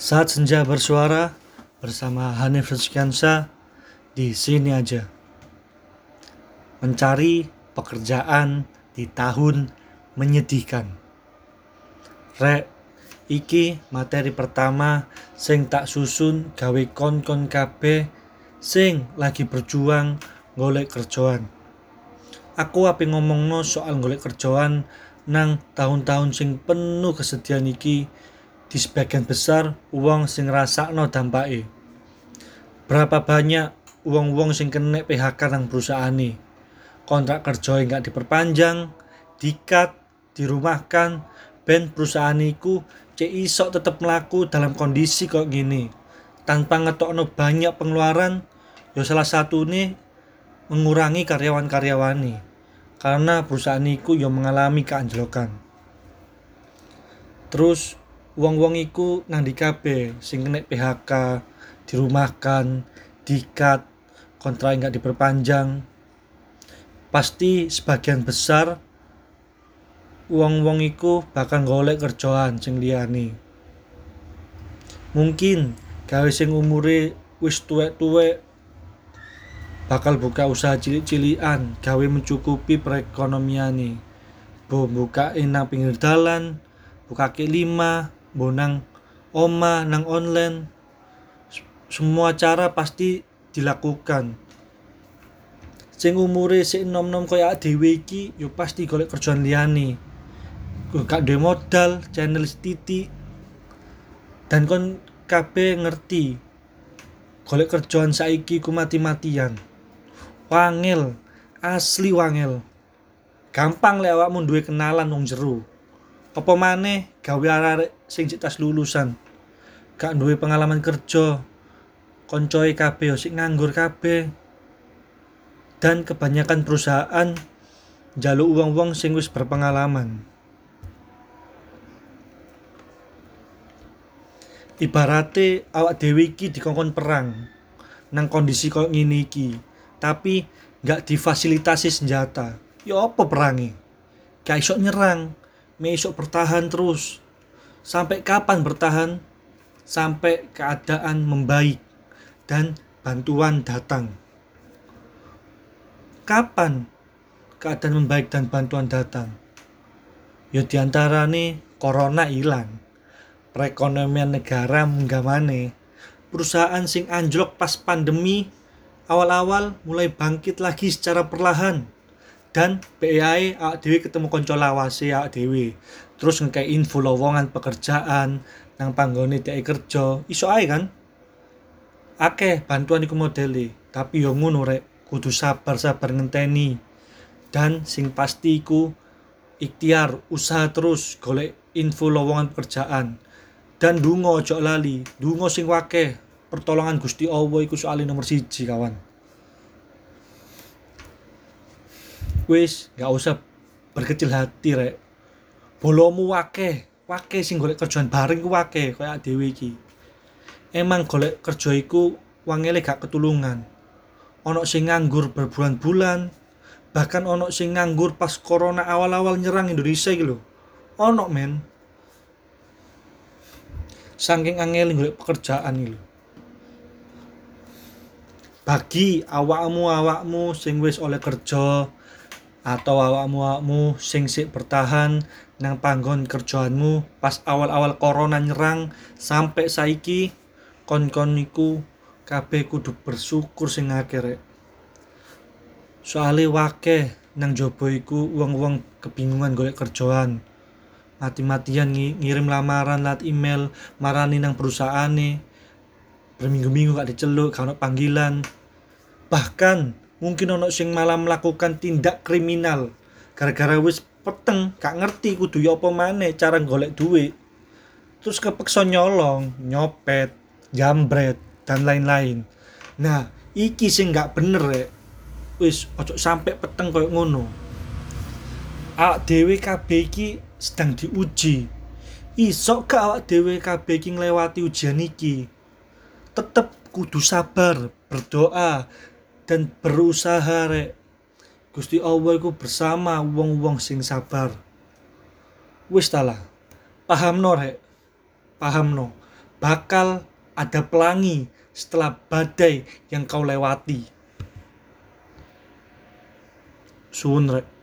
Saat senja bersuara bersama Hanif Rizkiansa di sini aja. Mencari pekerjaan di tahun menyedihkan. Rek, iki materi pertama sing tak susun gawe kon-kon kabeh sing lagi berjuang golek kerjaan. Aku ape ngomongno soal golek kerjaan nang tahun-tahun sing penuh kesedihan iki di sebagian besar uang sing rasakno dampake. Berapa banyak uang-uang sing kena PHK nang perusahaan nih. Kontrak kerja yang gak diperpanjang, dikat, dirumahkan, ben perusahaan iku cek isok tetep melaku dalam kondisi kok gini. Tanpa ngetokno banyak pengeluaran, ya salah satu nih mengurangi karyawan-karyawani karena perusahaan iku yang mengalami keanjlokan. Terus wong-wong iku nang di kabeh sing kena PHK, dirumahkan, dikat, kontrak nggak diperpanjang. Pasti sebagian besar wong-wong iku bakal golek kerjaan sing liyane. Mungkin gawe sing umure wis tuwek-tuwek bakal buka usaha cilik-cilikan gawe mencukupi perekonomiane. Bo buka nang pinggir dalan, buka ke lima, bonang oma nang online semua cara pasti dilakukan. Sing umure sik nom-nom kaya dhewe iki yo pasti golek kerjaan liyane. Gak duwe modal channel titik dan kon kabeh ngerti golek kerjaan saiki ku mati-matian. Wangil asli wangil gampang lek awakmu duwe kenalan wong jero apa maneh gawe arek sing lulusan? Gak duwe pengalaman kerja. Koncoe kabeh sing nganggur kabeh. Dan kebanyakan perusahaan jaluk uang-uang sing wis berpengalaman. Ibarate awak dewi iki dikongkon perang nang kondisi kok ngene iki tapi gak difasilitasi senjata. Ya apa perangi gak iso nyerang besok bertahan terus. Sampai kapan bertahan? Sampai keadaan membaik dan bantuan datang. Kapan keadaan membaik dan bantuan datang? Ya di antara nih corona hilang. Perekonomian negara menggamane. Perusahaan sing anjlok pas pandemi awal-awal mulai bangkit lagi secara perlahan dan PAI awak dewi ketemu konco lawase awak dewi terus ngekei info lowongan pekerjaan nang panggone dhek kerja. Iso ae kan? Akeh bantuan iku modeli tapi yo ngono rek kudu sabar-sabar ngenteni. Dan sing pasti iku ikhtiar usaha terus golek info lowongan pekerjaan. Dan dungo ojo lali dungo sing wakeh pertolongan Gusti Allah iku soal nomor siji kawan wis gak usah berkecil hati rek. Bolomu wake wake sing golek kerjaan bareng ku wake kaya dhewe iki. Emang golek kerja iku wangele gak ketulungan. Ono sing nganggur berbulan-bulan bahkan ono sing nganggur pas corona awal-awal nyerang Indonesia gitu ono men. Saking angel golek pekerjaan gitu bagi awakmu awakmu sing wis oleh kerja atau awakmu-awakmu sing sik bertahan nang panggon kerjaanmu pas awal-awal corona nyerang sampai saiki kon-kon niku kabeh kudu bersyukur sing akeh soale wake nang jobo iku wong-wong kebingungan golek kerjaan. Mati-matian ngirim lamaran lat email marani nang perusahaan nih berminggu-minggu gak diceluk gak panggilan. Bahkan mungkin ono sing malah melakukan tindak kriminal. Gara-gara wis peteng gak ngerti kudu ya apa maneh cara golek duit. Terus kepeksa nyolong nyopet jambret dan lain-lain. Nah iki sing gak bener ya wis ojo sampai peteng koyo ngono. Awak dhewe kabeh iki sedang diuji. Iso gak awak dhewe kabeh iki nglewati ujian iki? Tetep kudu sabar berdoa dan berusaha rek. Gusti Allah iku bersama wong-wong sing sabar. Wis talah paham no rek. Paham no bakal ada pelangi setelah badai yang kau lewati. Suwun rek.